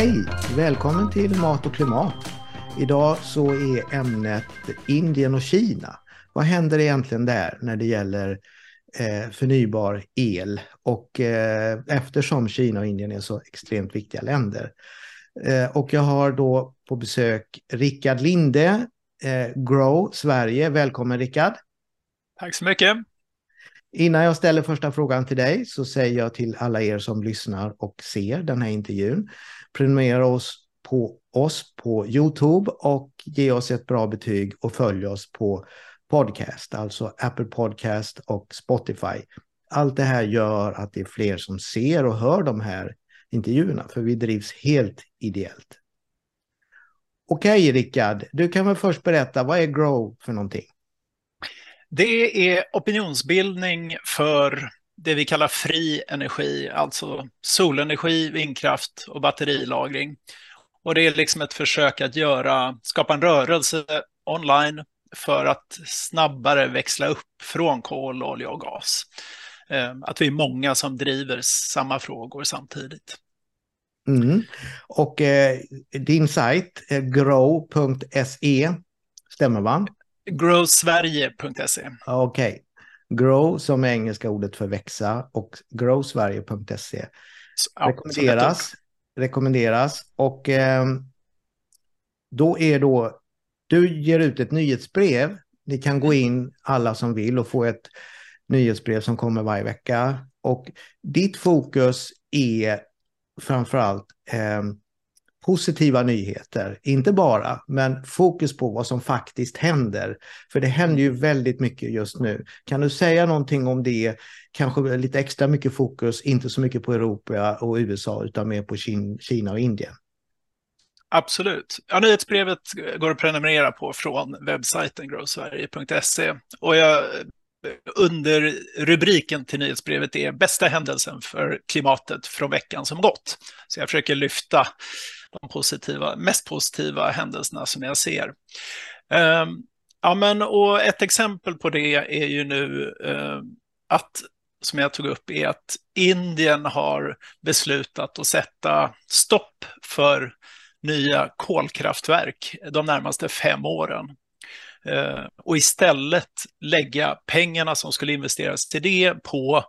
Hej! Välkommen till Mat och klimat. Idag så är ämnet Indien och Kina. Vad händer egentligen där när det gäller eh, förnybar el? Och eh, eftersom Kina och Indien är så extremt viktiga länder. Eh, och jag har då på besök Rickard Linde, Grow Sverige. Välkommen Rickard! Tack så mycket! Innan jag ställer första frågan till dig så säger jag till alla er som lyssnar och ser den här intervjun. Prenumerera oss på oss på Youtube och ge oss ett bra betyg och följ oss på podcast, alltså Apple Podcast och Spotify. Allt det här gör att det är fler som ser och hör de här intervjuerna, för vi drivs helt ideellt. Okej, Rickard, du kan väl först berätta, vad är Grow för någonting? Det är opinionsbildning för det vi kallar fri energi, alltså solenergi, vindkraft och batterilagring. Och det är liksom ett försök att göra, skapa en rörelse online för att snabbare växla upp från kol, olja och gas. Eh, att vi är många som driver samma frågor samtidigt. Mm. Och eh, din sajt, eh, grow.se, stämmer va? growsverige.se. Okej. Okay. Grow som är engelska ordet för växa och growsverige.se. Rekommenderas. Rekommenderas. Och eh, då är då, du ger ut ett nyhetsbrev. Ni kan gå in alla som vill och få ett nyhetsbrev som kommer varje vecka. Och ditt fokus är framförallt eh, positiva nyheter. Inte bara, men fokus på vad som faktiskt händer. För det händer ju väldigt mycket just nu. Kan du säga någonting om det? Kanske lite extra mycket fokus, inte så mycket på Europa och USA, utan mer på Kina och Indien. Absolut. Ja, nyhetsbrevet går att prenumerera på från webbsajten growsverige.se. Och jag, under rubriken till nyhetsbrevet är bästa händelsen för klimatet från veckan som gått. Så jag försöker lyfta de positiva, mest positiva händelserna som jag ser. Ehm, ja, men, och ett exempel på det är ju nu ehm, att, som jag tog upp, är att Indien har beslutat att sätta stopp för nya kolkraftverk de närmaste fem åren. Ehm, och istället lägga pengarna som skulle investeras till det på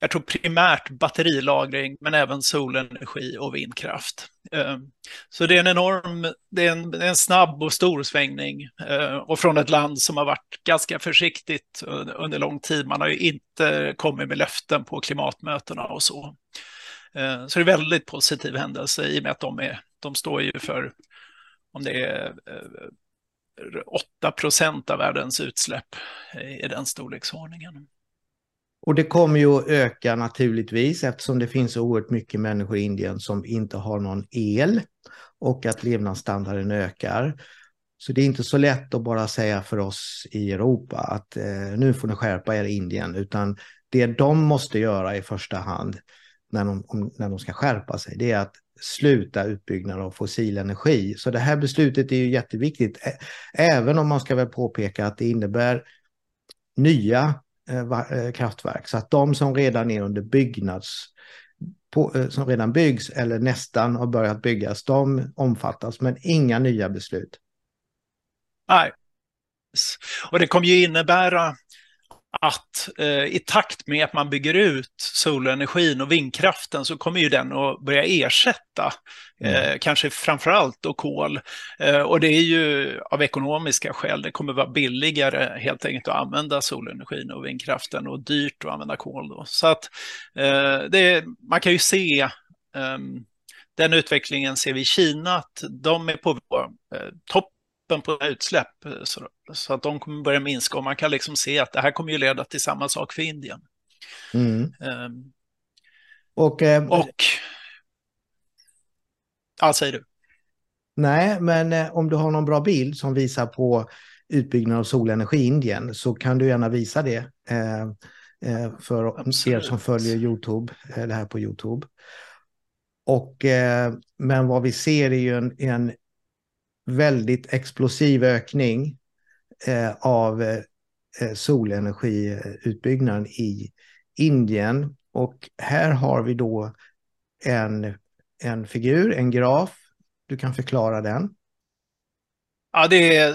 jag tror primärt batterilagring, men även solenergi och vindkraft. Eh, så det är en enorm, det är en, en snabb och stor svängning eh, och från ett land som har varit ganska försiktigt under lång tid. Man har ju inte kommit med löften på klimatmötena och så. Eh, så det är väldigt positiv händelse i och med att de, är, de står ju för, om det är 8 procent av världens utsläpp i den storleksordningen. Och det kommer ju att öka naturligtvis eftersom det finns så oerhört mycket människor i Indien som inte har någon el och att levnadsstandarden ökar. Så det är inte så lätt att bara säga för oss i Europa att eh, nu får ni skärpa er i Indien, utan det de måste göra i första hand när de, om, när de ska skärpa sig, det är att sluta utbyggnad av fossil energi. Så det här beslutet är ju jätteviktigt, även om man ska väl påpeka att det innebär nya Eh, eh, kraftverk. Så att de som redan är under byggnads, på, eh, som redan byggs eller nästan har börjat byggas, de omfattas, men inga nya beslut. Nej. Och det kommer ju innebära att eh, i takt med att man bygger ut solenergin och vindkraften så kommer ju den att börja ersätta mm. eh, kanske framförallt då kol. Eh, och det är ju av ekonomiska skäl, det kommer vara billigare helt enkelt att använda solenergin och vindkraften och dyrt att använda kol. Då. Så att eh, det, man kan ju se ehm, den utvecklingen ser vi i Kina, att de är på eh, topp toppen på utsläpp eh, så, så, att de kommer börja minska och man kan liksom se att det här kommer ju leda till samma sak för Indien. Mm. Um, och, eh, och ja, säger du. Nej, men eh, om du har någon bra bild som visar på utbyggnad av solenergi i Indien så kan du gärna visa det eh, eh för Absolut. er som följer YouTube, det här på YouTube. Och, eh, men vad vi ser är ju en, en väldigt explosiv ökning eh, av eh, solenergiutbyggnaden i Indien. Och här har vi då en, en figur, en graf. Du kan förklara den. Ja, det är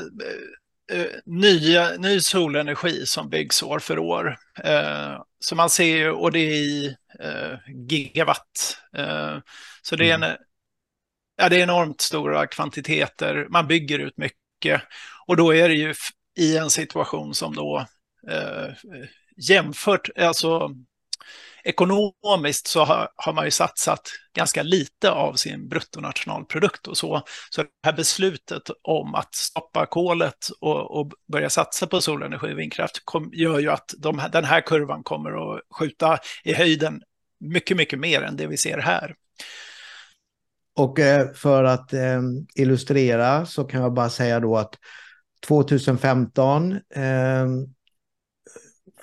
uh, nya, ny solenergi som byggs år för år. Uh, så man ser ju, och det är i uh, gigawatt. så det är, en, mm ja, det är enormt stora kvantiteter. Man bygger ut mycket. Och då är det ju i en situation som då eh, jämfört, alltså ekonomiskt så har, har, man ju satsat ganska lite av sin bruttonationalprodukt och så. Så det här beslutet om att stoppa kolet och, och börja satsa på solenergi och vindkraft kom, gör ju att de, den här kurvan kommer att skjuta i höjden mycket, mycket mer än det vi ser här. Och eh, för att ehm, illustrera så kan jag bara säga då att 2015, ehm,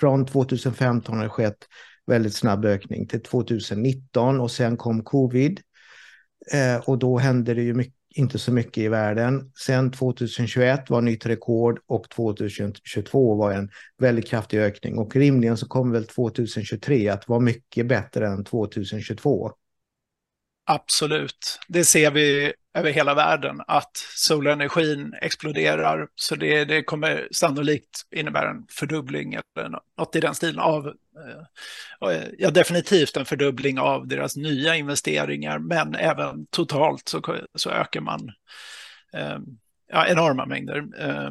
från 2015 har det skett väldigt snabb ökning till 2019 och sen kom covid. Eh, och då hände det ju mycket, inte så mycket i världen. Sen 2021 var nytt rekord och 2022 var en väldigt kraftig ökning och rimligen så kommer väl 2023 att vara mycket bättre än 2022. Absolut, det ser vi över hela världen att solenergin exploderar. Så det, det kommer sannolikt innebära en fördubbling eller något i den stilen av, eh, ja definitivt en fördubbling av deras nya investeringar, men även totalt så, så ökar man eh, ja, enorma mängder. Eh,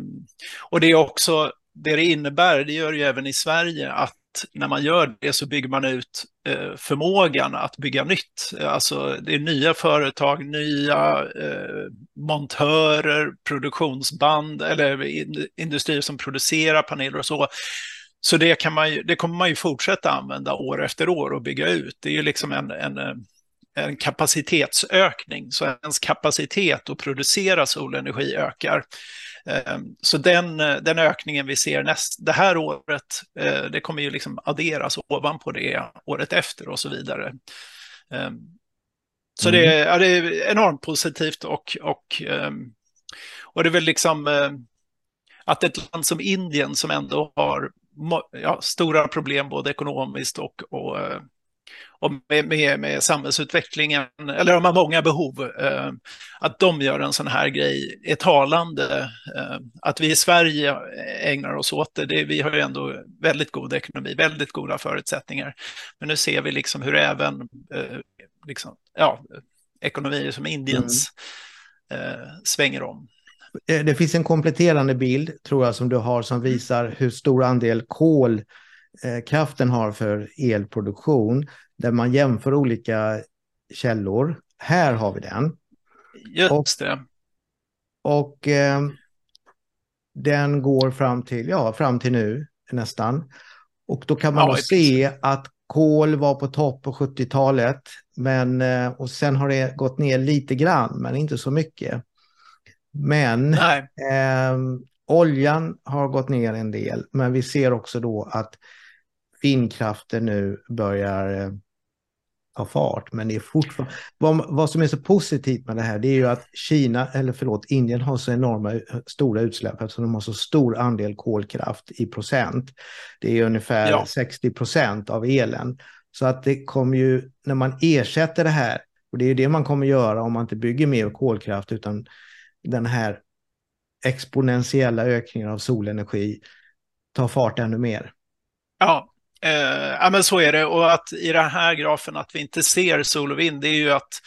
och det är också det det innebär, det gör ju även i Sverige, att när man gör det så bygger man ut eh, förmågan att bygga nytt. Alltså det är nya företag, nya eh, montörer, produktionsband eller industrier som producerar paneler och så. Så det, kan man ju, det kommer man ju fortsätta använda år efter år och bygga ut. Det är ju liksom en, en, eh, en kapacitetsökning, så ens kapacitet att producera solenergi ökar. Ehm, så den, den ökningen vi ser näst, det här året, eh, det kommer ju liksom adderas ovanpå det året efter och så vidare. Ehm, så mm. det, ja, det är enormt positivt och, och, ehm, och det är väl liksom eh, att ett land som Indien som ändå har ja, stora problem både ekonomiskt och, och eh, och med, med, med samhällsutvecklingen, eller de har många behov, eh, att de gör en sån här grej är talande. Eh, att vi i Sverige ägnar oss åt det, det, vi har ju ändå väldigt god ekonomi, väldigt goda förutsättningar. Men nu ser vi liksom hur även eh, liksom, ja, ekonomier som Indiens mm. Eh, svänger om. Eh, det finns en kompletterande bild, tror jag, som du har som visar hur stor andel kol kraften har för elproduktion där man jämför olika källor. Här har vi den. Just det. Och, och eh, den går fram till, ja, fram till nu nästan. Och då kan man ja, se att kol var på topp på 70-talet. Men, eh, och sen har det gått ner lite grann, men inte så mycket. Men eh, oljan har gått ner en del, men vi ser också då att vindkraften nu börjar eh, ta fart. Men det är fortfarande, vad, vad som är så positivt med det här det är ju att Kina, eller förlåt, Indien har så enorma stora utsläpp eftersom de har så stor andel kolkraft i procent. Det är ungefär ja. 60 procent av elen. Så att det kommer ju, när man ersätter det här, och det är det man kommer göra om man inte bygger mer kolkraft utan den här exponentiella ökningen av solenergi tar fart ännu mer. Ja, Eh, ja, men så är det. Och att i den här grafen att vi inte ser sol och vind, det är ju att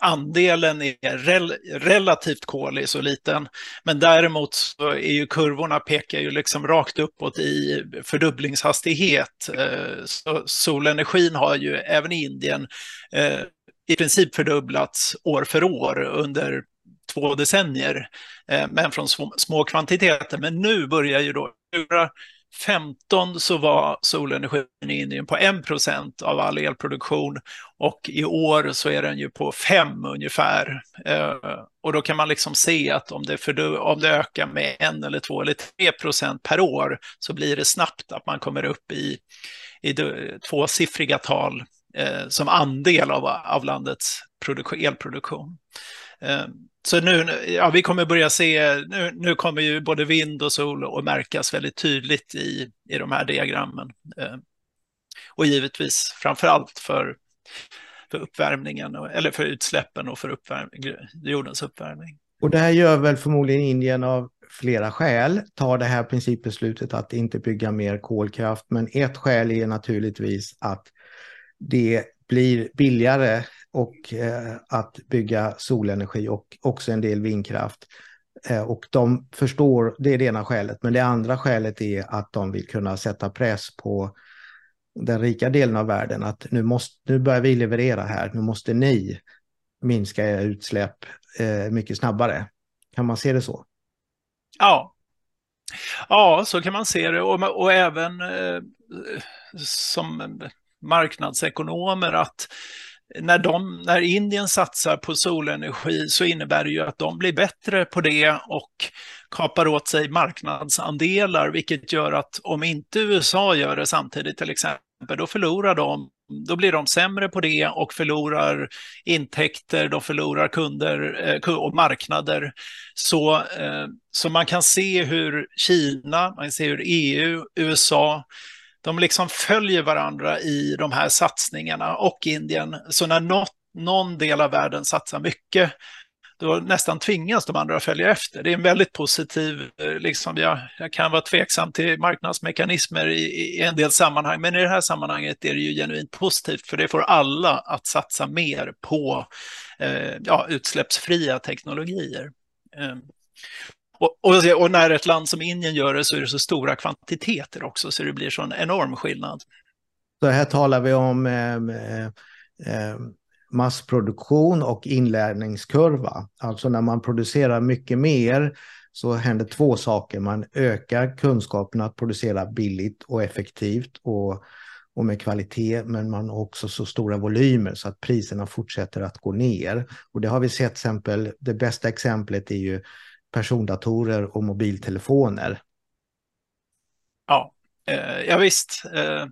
andelen är rel relativt kolig så liten. Men däremot så är ju kurvorna pekar ju liksom rakt uppåt i fördubblingshastighet. Eh, så solenergin har ju även i Indien eh, i princip fördubblats år för år under två decennier, eh, men från små, små kvantiteter. Men nu börjar ju då 15 så var solenergin i Indien på 1 procent av all elproduktion och i år så är den ju på 5 ungefär. Eh, och då kan man liksom se att om det, för, om det ökar med 1 eller 2 eller 3 procent per år så blir det snabbt att man kommer upp i, i tvåsiffriga tal eh, som andel av, av landets elproduktion. Eh, så nu, ja, vi kommer börja se, nu, nu kommer ju både vind och sol att märkas väldigt tydligt i, i de här diagrammen. Eh, och givetvis framför allt för för uppvärmningen, eller för utsläppen och för uppvärmning, jordens uppvärmning. Och det här gör väl förmodligen Indien av flera skäl, tar det här principbeslutet att inte bygga mer kolkraft. Men ett skäl är naturligtvis att det blir billigare och eh, att bygga solenergi och också en del vindkraft. Eh, och de förstår, det är det ena skälet, men det andra skälet är att de vill kunna sätta press på den rika delen av världen att nu, måste, nu börjar vi leverera här, nu måste ni minska era utsläpp eh, mycket snabbare. Kan man se det så? Ja, ja så kan man se det och, och även eh, som marknadsekonomer att när, de, när Indien satsar på solenergi så innebär det ju att de blir bättre på det och kapar åt sig marknadsandelar, vilket gör att om inte USA gör det samtidigt till exempel, då förlorar de då blir de sämre på det och förlorar intäkter, de förlorar kunder eh, och marknader. Så, eh, så man kan se hur Kina, man kan se hur EU, USA, de liksom följer varandra i de här satsningarna och Indien. Så när något, någon del av världen satsar mycket, då nästan tvingas de andra att följa efter. Det är en väldigt positiv, eh, liksom, jag, jag kan vara tveksam till marknadsmekanismer i, i, en del sammanhang, men i det här sammanhanget är det ju genuint positivt, för det får alla att satsa mer på eh, ja, utsläppsfria teknologier. Eh, och, och, och, när ett land som Indien gör det så är det så stora kvantiteter också, så det blir så en enorm skillnad. Så här talar vi om eh, eh, eh, massproduktion och inlärningskurva. Alltså när man producerar mycket mer så händer två saker. Man ökar kunskapen att producera billigt och effektivt och, och med kvalitet, men man har också så stora volymer så att priserna fortsätter att gå ner. Och det har vi sett exempel, det bästa exemplet är ju persondatorer och mobiltelefoner. Ja, eh, ja visst. Eh,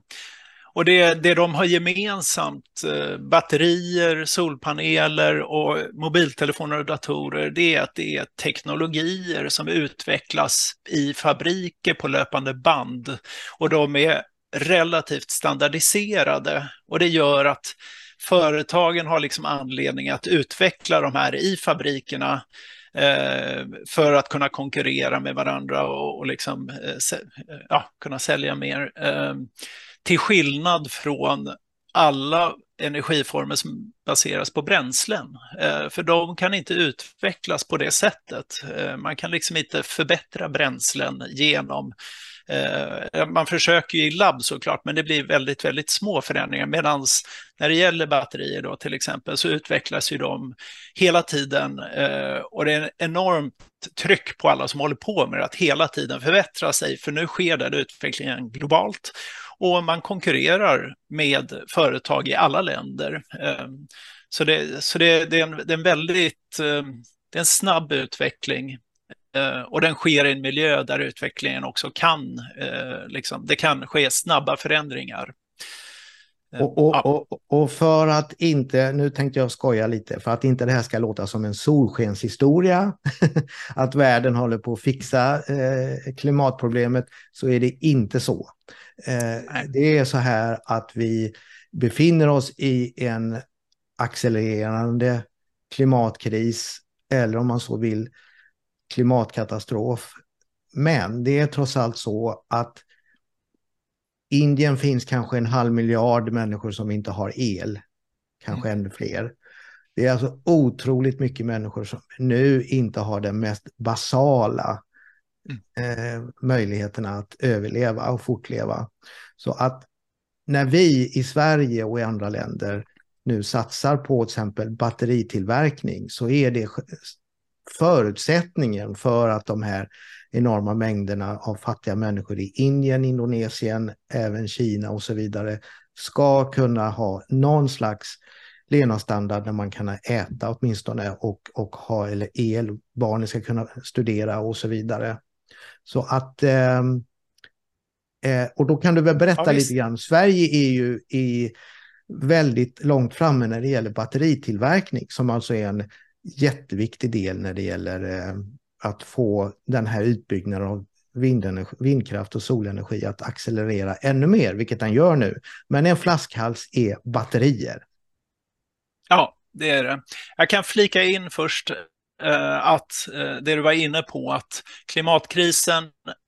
och det, det de har gemensamt, eh, batterier, solpaneler och mobiltelefoner och datorer, det är att det är teknologier som utvecklas i fabriker på löpande band. Och de är relativt standardiserade och det gör att företagen har liksom anledning att utveckla de här i fabrikerna Eh, för att kunna konkurrera med varandra och, och liksom, eh, ja, kunna sälja mer. Eh, till skillnad från alla energiformer som baseras på bränslen. För de kan inte utvecklas på det sättet. Man kan liksom inte förbättra bränslen genom Eh, man försöker ju i labb såklart, men det blir väldigt, väldigt små förändringar. Medan när det gäller batterier då till exempel så utvecklas ju de hela tiden eh, och det är ett enormt tryck på alla som håller på med det att hela tiden förbättra sig, för nu sker den utvecklingen globalt och man konkurrerar med företag i alla länder. Eh, så det, så det, det, är, en, det är en väldigt det är en snabb utveckling och den sker i en miljö där utvecklingen också kan, eh, liksom, det kan ske snabba förändringar. Eh, och, och, och, och, för att inte, nu tänkte jag skoja lite, för att inte det här ska låta som en solskenshistoria, att världen håller på att fixa eh, klimatproblemet, så är det inte så. Eh, det är så här att vi befinner oss i en accelererande klimatkris, eller om man så vill, klimatkatastrof. Men det är trots allt så att Indien finns kanske en halv miljard människor som inte har el, kanske mm. ännu fler. Det är alltså otroligt mycket människor som nu inte har den mest basala mm. eh, möjligheterna att överleva och fortleva. Så att när vi i Sverige och i andra länder nu satsar på till exempel batteritillverkning så är det förutsättningen för att de här enorma mängderna av fattiga människor i Indien, Indonesien, även Kina och så vidare ska kunna ha någon slags levnadsstandard där man kan äta åtminstone och, och ha eller el, barnen ska kunna studera och så vidare. Så att ehm, eh, och då kan du väl berätta ja, lite grann. Sverige är ju i väldigt långt framme när det gäller batteritillverkning som alltså är en jätteviktig del när det gäller eh, att få den här utbyggnaden av vindkraft och solenergi att accelerera ännu mer, vilket den gör nu. Men en flaskhals är batterier. Ja, det är det. Jag kan flika in först eh, att eh, det du var inne på, att klimatkrisen,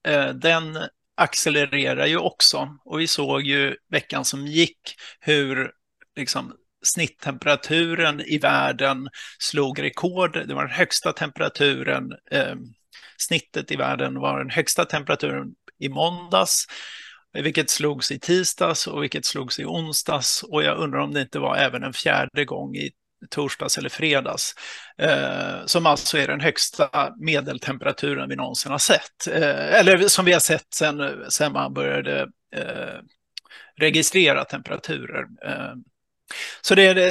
eh, den accelererar ju också. Och vi såg ju veckan som gick hur liksom, snitttemperaturen i världen slog rekord. Det var den högsta temperaturen, eh, snittet i världen var den högsta temperaturen i måndags, vilket slogs i tisdags och vilket slogs i onsdags. Och jag undrar om det inte var även en fjärde gång i torsdags eller fredags, eh, som alltså är den högsta medeltemperaturen vi någonsin har sett. Eh, eller som vi har sett sedan sen man började eh, registrera temperaturer. Eh. Så det är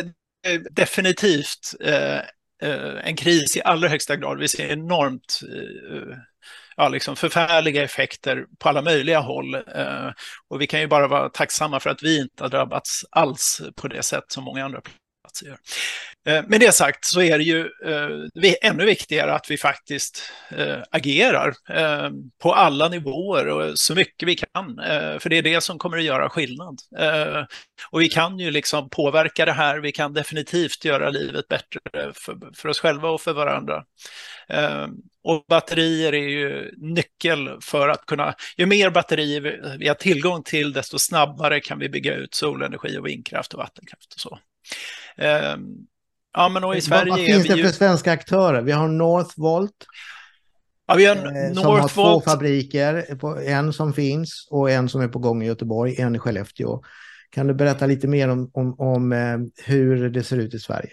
eh, definitivt eh, eh, en kris i allra högsta grad. Vi ser enormt ja, liksom förfärliga effekter på alla möjliga håll. och vi kan ju bara vara tacksamma för att vi inte har drabbats alls på det sätt som många andra insatser eh, gör. Med det sagt så är det ju eh, ännu viktigare att vi faktiskt eh, agerar eh, på alla nivåer och så mycket vi kan. Eh, för det är det som kommer att göra skillnad. Och vi kan ju liksom påverka det här. Vi kan definitivt göra livet bättre för, oss själva och för varandra. Och batterier är ju nyckel för att kunna, ju mer batterier vi har tillgång till, desto snabbare kan vi bygga ut solenergi och vindkraft och vattenkraft och så. Ja, men och i Sverige vad, vad finns det ju... för svenska aktörer? Vi har Northvolt. Ja, vi har eh, som har två fabriker, en som finns och en som är på gång i Göteborg, en i Skellefteå. Kan du berätta lite mer om, om, om eh, hur det ser ut i Sverige?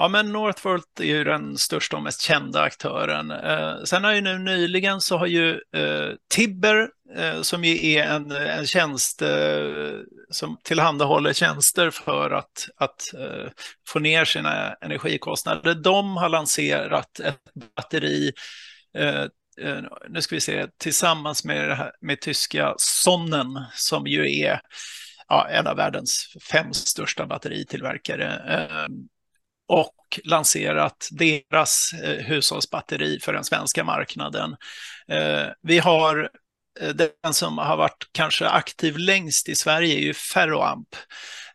Ja, men Northvolt är ju den största och mest kända aktören. Eh, sen har ju nu nyligen så har ju eh, Tibber, eh, som ju är en, en tjänst eh, som tillhandahåller tjänster för att, att eh, få ner sina energikostnader, de har lanserat ett batteri eh, eh nu ska vi se, tillsammans med, med tyska Sonnen, som ju är ja, en av världens fem största batteritillverkare eh, och lanserat deras eh, hushållsbatteri för den svenska marknaden. Eh, vi har eh, den som har varit kanske aktiv längst i Sverige är ju Ferroamp.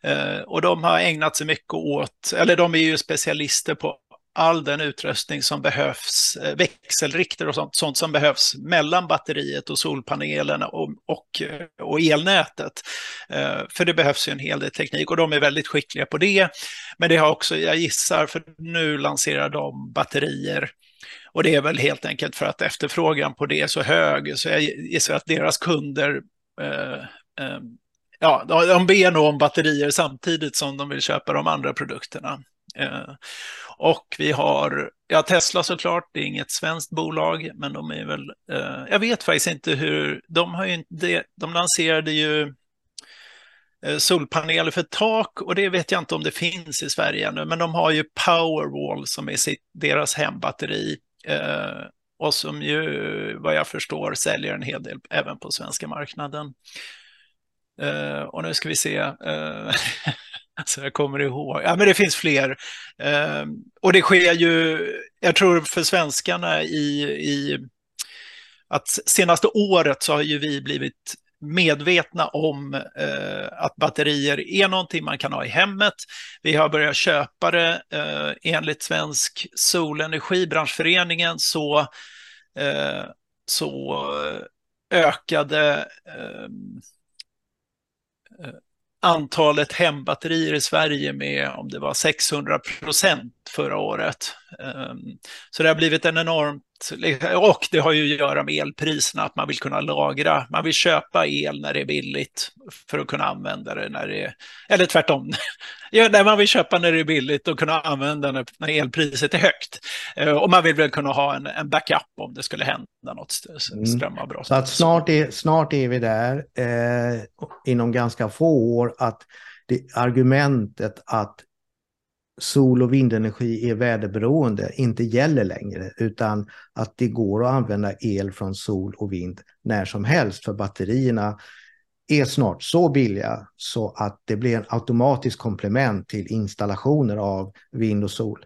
Eh, och de har ägnat sig mycket åt, eller de är ju specialister på all den utrustning som behövs, eh, växelrikter och sånt, sånt som behövs mellan batteriet och solpanelerna och, och, eh, och elnätet. Eh, för det behövs ju en hel del teknik och de är väldigt skickliga på det. Men det har också, jag gissar, för nu lanserar de batterier och det är väl helt enkelt för att efterfrågan på det är så hög, så jag gissar att deras kunder eh, eh, Ja, de ber nog om batterier samtidigt som de vill köpa de andra produkterna. Eh, och vi har, ja Tesla såklart, det är inget svenskt bolag, men de är väl, eh, jag vet faktiskt inte hur, de har ju inte, de lanserade ju eh, solpaneler för tak och det vet jag inte om det finns i Sverige ännu, men de har ju Powerwall som är sitt, deras hembatteri och som ju vad jag förstår säljer en hel del även på svenska marknaden. Och nu ska vi se. Alltså jag kommer ihåg. Ja, men det finns fler. Eh, och det sker ju, jag tror för svenskarna i, i att senaste året så har ju vi blivit medvetna om eh, att batterier är någonting man kan ha i hemmet. Vi har börjat köpa det. Eh, enligt Svensk Solenergibranschföreningen så, eh, så eh, ökade ehm, eh, antalet hembatterier i Sverige med om det var 600 procent förra året. Ehm, så det har blivit en enormt, och det har ju att göra med elpriserna, att man vill kunna lagra, man vill köpa el när det är billigt för att kunna använda det när det är, eller tvärtom, ja, när man vill köpa när det är billigt och kunna använda när elpriset är högt. Ehm, och man vill väl kunna ha en, en backup om det skulle hända något mm. strömavbrott. Mm. Så att snart är, snart är vi där, eh, inom ganska få år, att det, argumentet att sol och vindenergi är väderberoende inte gäller längre utan att det går att använda el från sol och vind när som helst för batterierna är snart så billiga så att det blir en automatisk komplement till installationer av vind och sol.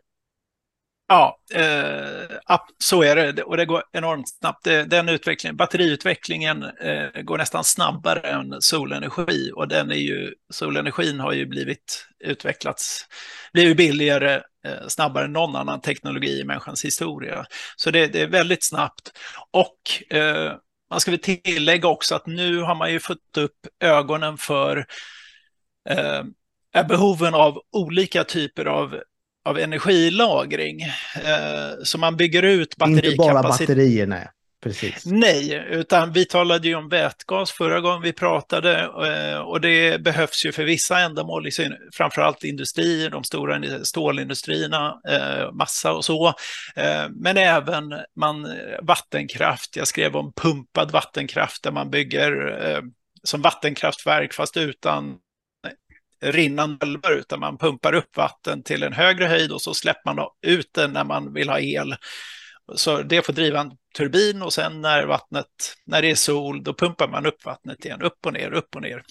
Ja, eh, så är det och det går enormt snabbt. Den utvecklingen, batteriutvecklingen eh, går nästan snabbare än solenergi och den är ju, solenergin har ju blivit utvecklats, blivit billigare eh, snabbare än någon annan teknologi i människans historia. Så det, det är väldigt snabbt och eh, man ska väl tillägga också att nu har man ju fått upp ögonen för eh, behoven av olika typer av av energilagring. Eh, så man bygger ut batterikapacitet. Inte bara batterierna. Precis. Nej, utan vi talade ju om vätgas förra gången vi pratade eh, och det behövs ju för vissa ändamål, framförallt industrier, de stora stålindustrierna, eh, massa och så. Eh, men även man, vattenkraft, jag skrev om pumpad vattenkraft där man bygger som vattenkraftverk fast utan rinnande älvar utan man pumpar upp vatten till en högre höjd och så släpper man ut den när man vill ha el. Så det får driva en turbin och sen när vattnet, när det är sol, då pumpar man upp vattnet igen, upp och ner, upp och ner.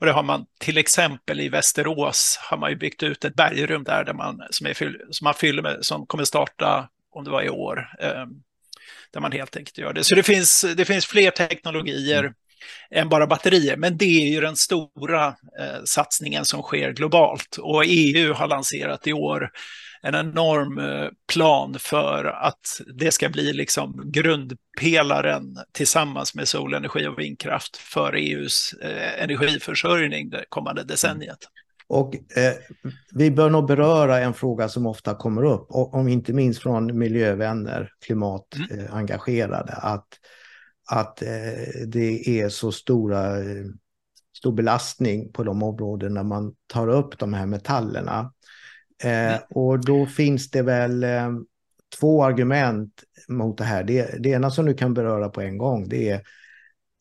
Och det har man till exempel i Västerås, har man ju byggt ut ett bergrum där, där man, som, är, som man fyller med, som kommer starta, om det var i år, eh, där man helt enkelt gör det. Så det finns, det finns fler teknologier. Mm än bara batterier. Men det är ju den stora eh, satsningen som sker globalt. Och EU har lanserat i år en enorm eh, plan för att det ska bli liksom grundpelaren tillsammans med solenergi och vindkraft för EUs eh, energiförsörjning det kommande decenniet. Och eh, vi bör nog beröra en fråga som ofta kommer upp, om inte minst från miljövänner, klimatengagerade, mm. att att eh, det är så stora, eh, stor belastning på de områden när man tar upp de här metallerna. Eh, mm. och då finns det väl två argument mot det här. Det, det ena som du kan beröra på en gång, det är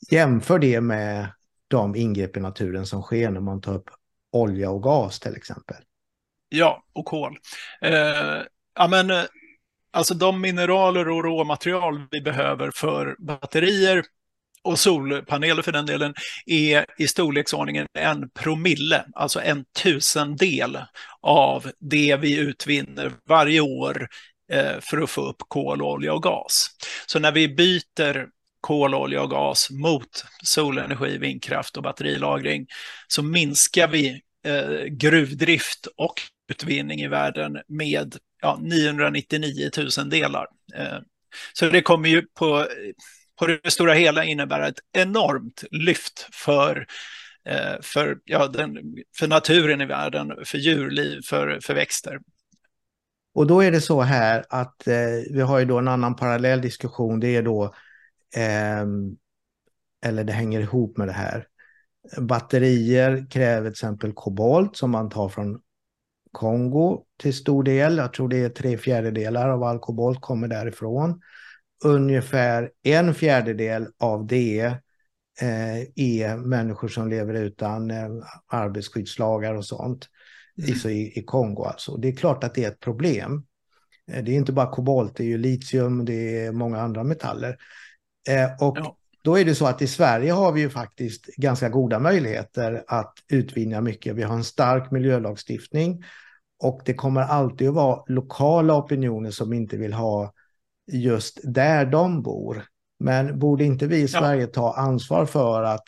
jämför det med de ingrepp i naturen som sker när man tar upp olja och gas till exempel. Ja, och kol. Eh, ja, men Alltså de mineraler och råmaterial vi behöver för batterier och solpaneler för den delen är i storleksordningen en promille, alltså en tusendel av det vi utvinner varje år eh, för att få upp kol, olja och gas. Så när vi byter kol, olja och gas mot solenergi, vindkraft och batterilagring så minskar vi eh, gruvdrift och utvinning i världen med ja, 999 000 delar. Eh, så det kommer ju på, på det stora hela innebära ett enormt lyft för, eh, för, ja, den, för naturen i världen, för djurliv, för, för växter. Och då är det så här att eh, vi har ju då en annan parallell diskussion. Det är då, eh, eller det hänger ihop med det här. Batterier kräver till exempel kobolt som man tar från Kongo till stor del. Jag tror det är tre fjärdedelar av all kobolt kommer därifrån. Ungefär en fjärdedel av det eh, är människor som lever utan eh, arbetsskyddslagar och sånt. Mm. I, I Kongo alltså. Det är klart att det är ett problem. Eh, det är inte bara kobolt, det är ju litium, det är många andra metaller. Och ja. Då är det så att i Sverige har vi ju faktiskt ganska goda möjligheter att utvinna mycket. Vi har en stark miljölagstiftning och det kommer alltid att vara lokala opinioner som inte vill ha just där de bor. Men borde inte vi i Sverige ta ansvar för att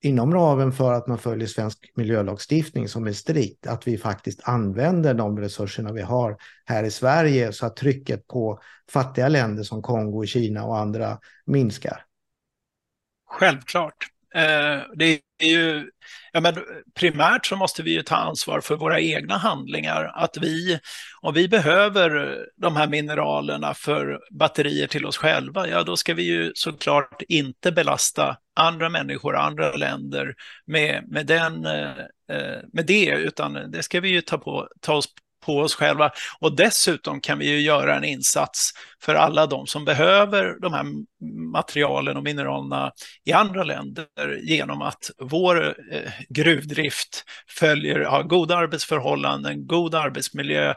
inom ramen för att man följer svensk miljölagstiftning som är strikt, att vi faktiskt använder de resurserna vi har här i Sverige så att trycket på fattiga länder som Kongo, Kina och andra minskar? Självklart. Eh, det är ju, ja men primärt så måste vi ju ta ansvar för våra egna handlingar. Att vi, om vi behöver de här mineralerna för batterier till oss själva, ja då ska vi ju såklart inte belasta andra människor, andra länder med, med, den, eh, eh med det, utan det ska vi ju ta, på, ta oss på oss själva. Och dessutom kan vi ju göra en insats för alla de som behöver de här materialen och mineralerna i andra länder genom att vår eh, gruvdrift följer, har goda arbetsförhållanden, god arbetsmiljö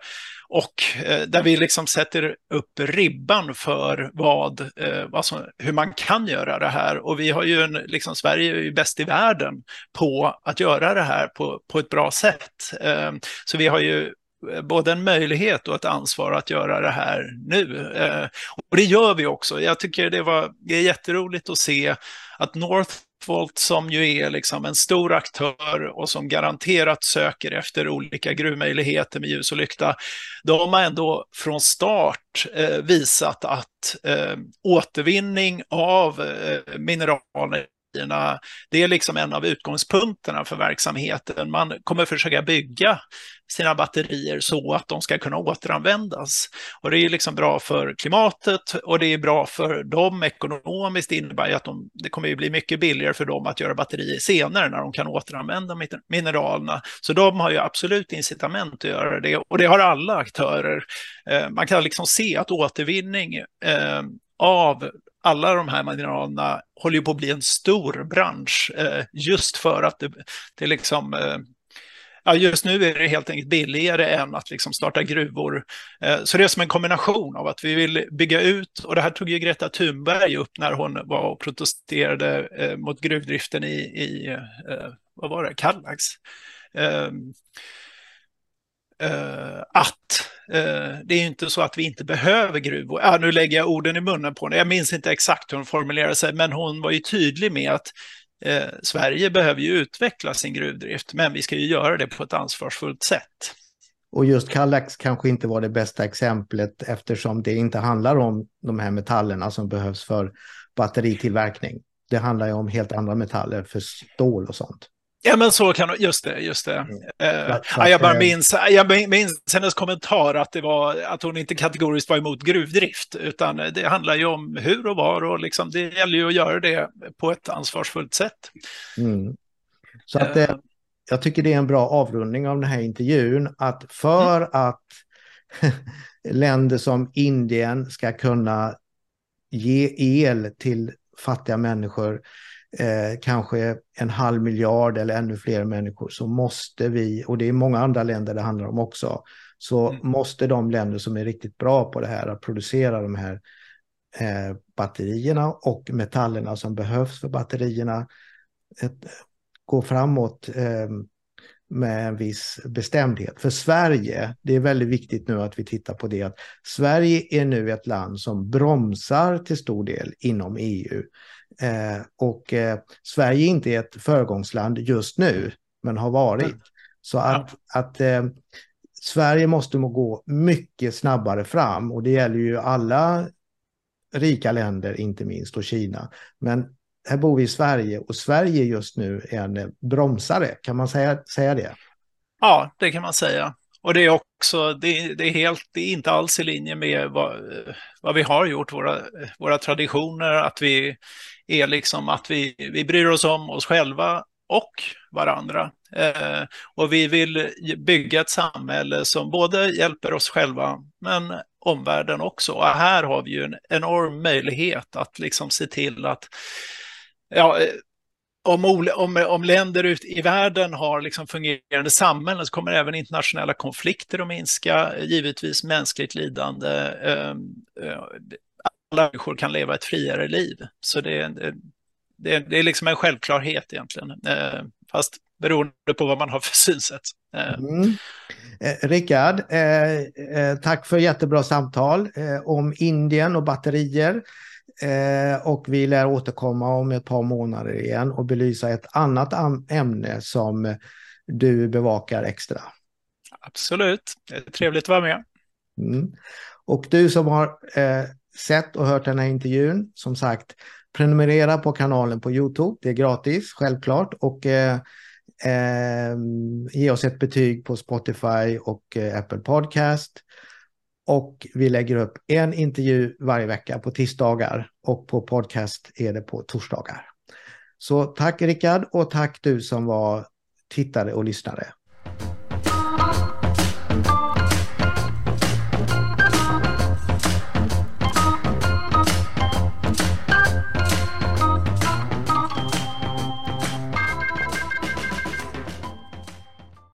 och eh, där vi liksom sätter upp ribban för vad, eh, vad som, hur man kan göra det här. Och vi har ju en, liksom, Sverige är ju bäst i världen på att göra det här på, på ett bra sätt. Så vi har ju Eh, både en möjlighet och ett ansvar att göra det här nu. Eh, och det gör vi också. Jag tycker det, var, det är jätteroligt att se att Northvolt som ju är liksom en stor aktör och som garanterat söker efter olika gruvmöjligheter med ljus och lykta, de har ändå från start eh, visat att eh, återvinning av eh, partierna. det är liksom en av utgångspunkterna för verksamheten. Man kommer försöka bygga sina batterier så att de ska kunna återanvändas. Och det är liksom bra för klimatet och det är bra för dem ekonomiskt. Det innebär att de, det kommer att bli mycket billigare för dem att göra batterier senare när de kan återanvända mineralerna. Så de har ju absolut incitament att göra det och det har alla aktörer. Eh, man kan liksom se att återvinning eh, av alla de här mineralerna håller på att bli en stor bransch eh, just för att det, det liksom eh, Ja, just nu är det helt enkelt billigare än att liksom starta gruvor. Eh, så det är som en kombination av att vi vill bygga ut, och det här tog ju Greta Thunberg upp när hon var och protesterade eh, mot gruvdriften i, i eh, vad var det, Kallax. Eh, Eh, att Eh, det är ju inte så att vi inte behöver gruvor. Ja, nu lägger jag orden i munnen på henne. Jag minns inte exakt hur hon formulerade sig, men hon var ju tydlig med att eh, Sverige behöver ju utveckla sin gruvdrift, men vi ska ju göra det på ett ansvarsfullt sätt. Och just Kallax kanske inte var det bästa exemplet eftersom det inte handlar om de här metallerna som behövs för batteritillverkning. Det handlar ju om helt andra metaller för stål och sånt. Ja, men så kan just det, just det. Mm. Uh, ja, jag bara minns, jag minns hennes kommentar att, det var, att hon inte kategoriskt var emot gruvdrift, utan det handlar ju om hur och var och liksom, det gäller ju att göra det på ett ansvarsfullt sätt. Mm. Så att uh, jag tycker det är en bra avrundning av den här intervjun, att för mm. att länder som Indien ska kunna ge el till fattiga människor eh, kanske en halv miljard eller ännu fler människor så måste vi, och det är många andra länder det handlar om också, så mm. måste de länder som är riktigt bra på det här att producera de här eh, batterierna och metallerna som behövs för batterierna ett, gå framåt eh, med en viss bestämdhet. För Sverige, det är väldigt viktigt nu att vi tittar på det, att Sverige är nu ett land som bromsar till stor del inom EU. Eh, och eh, Sverige är inte ett föregångsland just nu, men har varit. Mm. Så att, ja. att eh, Sverige måste gå mycket snabbare fram och det gäller ju alla rika länder, inte minst, och Kina. Men här bor vi i Sverige och Sverige just nu är en bromsare, kan man säga, säga det? Ja, det kan man säga. Och det är också, det, det, är helt, det är inte alls i linje med vad, vad vi har gjort, våra, våra traditioner, att vi är liksom att vi, vi bryr oss om oss själva och varandra. Eh, och vi vill bygga ett samhälle som både hjälper oss själva men omvärlden också. Och här har vi ju en enorm möjlighet att liksom se till att ja, eh, om, om, om länder ut i världen har liksom fungerande samhällen så kommer även internationella konflikter att minska, givetvis mänskligt lidande. Eh, eh, alla människor kan leva ett friare liv. Så det, det, det är liksom en självklarhet egentligen, eh, fast beroende på vad man har för synsätt. Mm. Eh, Rickard, eh, tack för jättebra samtal om Indien och batterier. Eh, och vi lär återkomma om ett par månader igen och belysa ett annat ämne som du bevakar extra. Absolut, det är trevligt att vara med. Mm. Och du som har eh, sett och hört den här intervjun, som sagt, prenumerera på kanalen på YouTube. Det är gratis, självklart. Och eh, eh, ge oss ett betyg på Spotify och eh, Apple Podcast. Och vi lägger upp en intervju varje vecka på tisdagar och på podcast är det på torsdagar. Så tack Rickard och tack du som var tittare och lyssnare.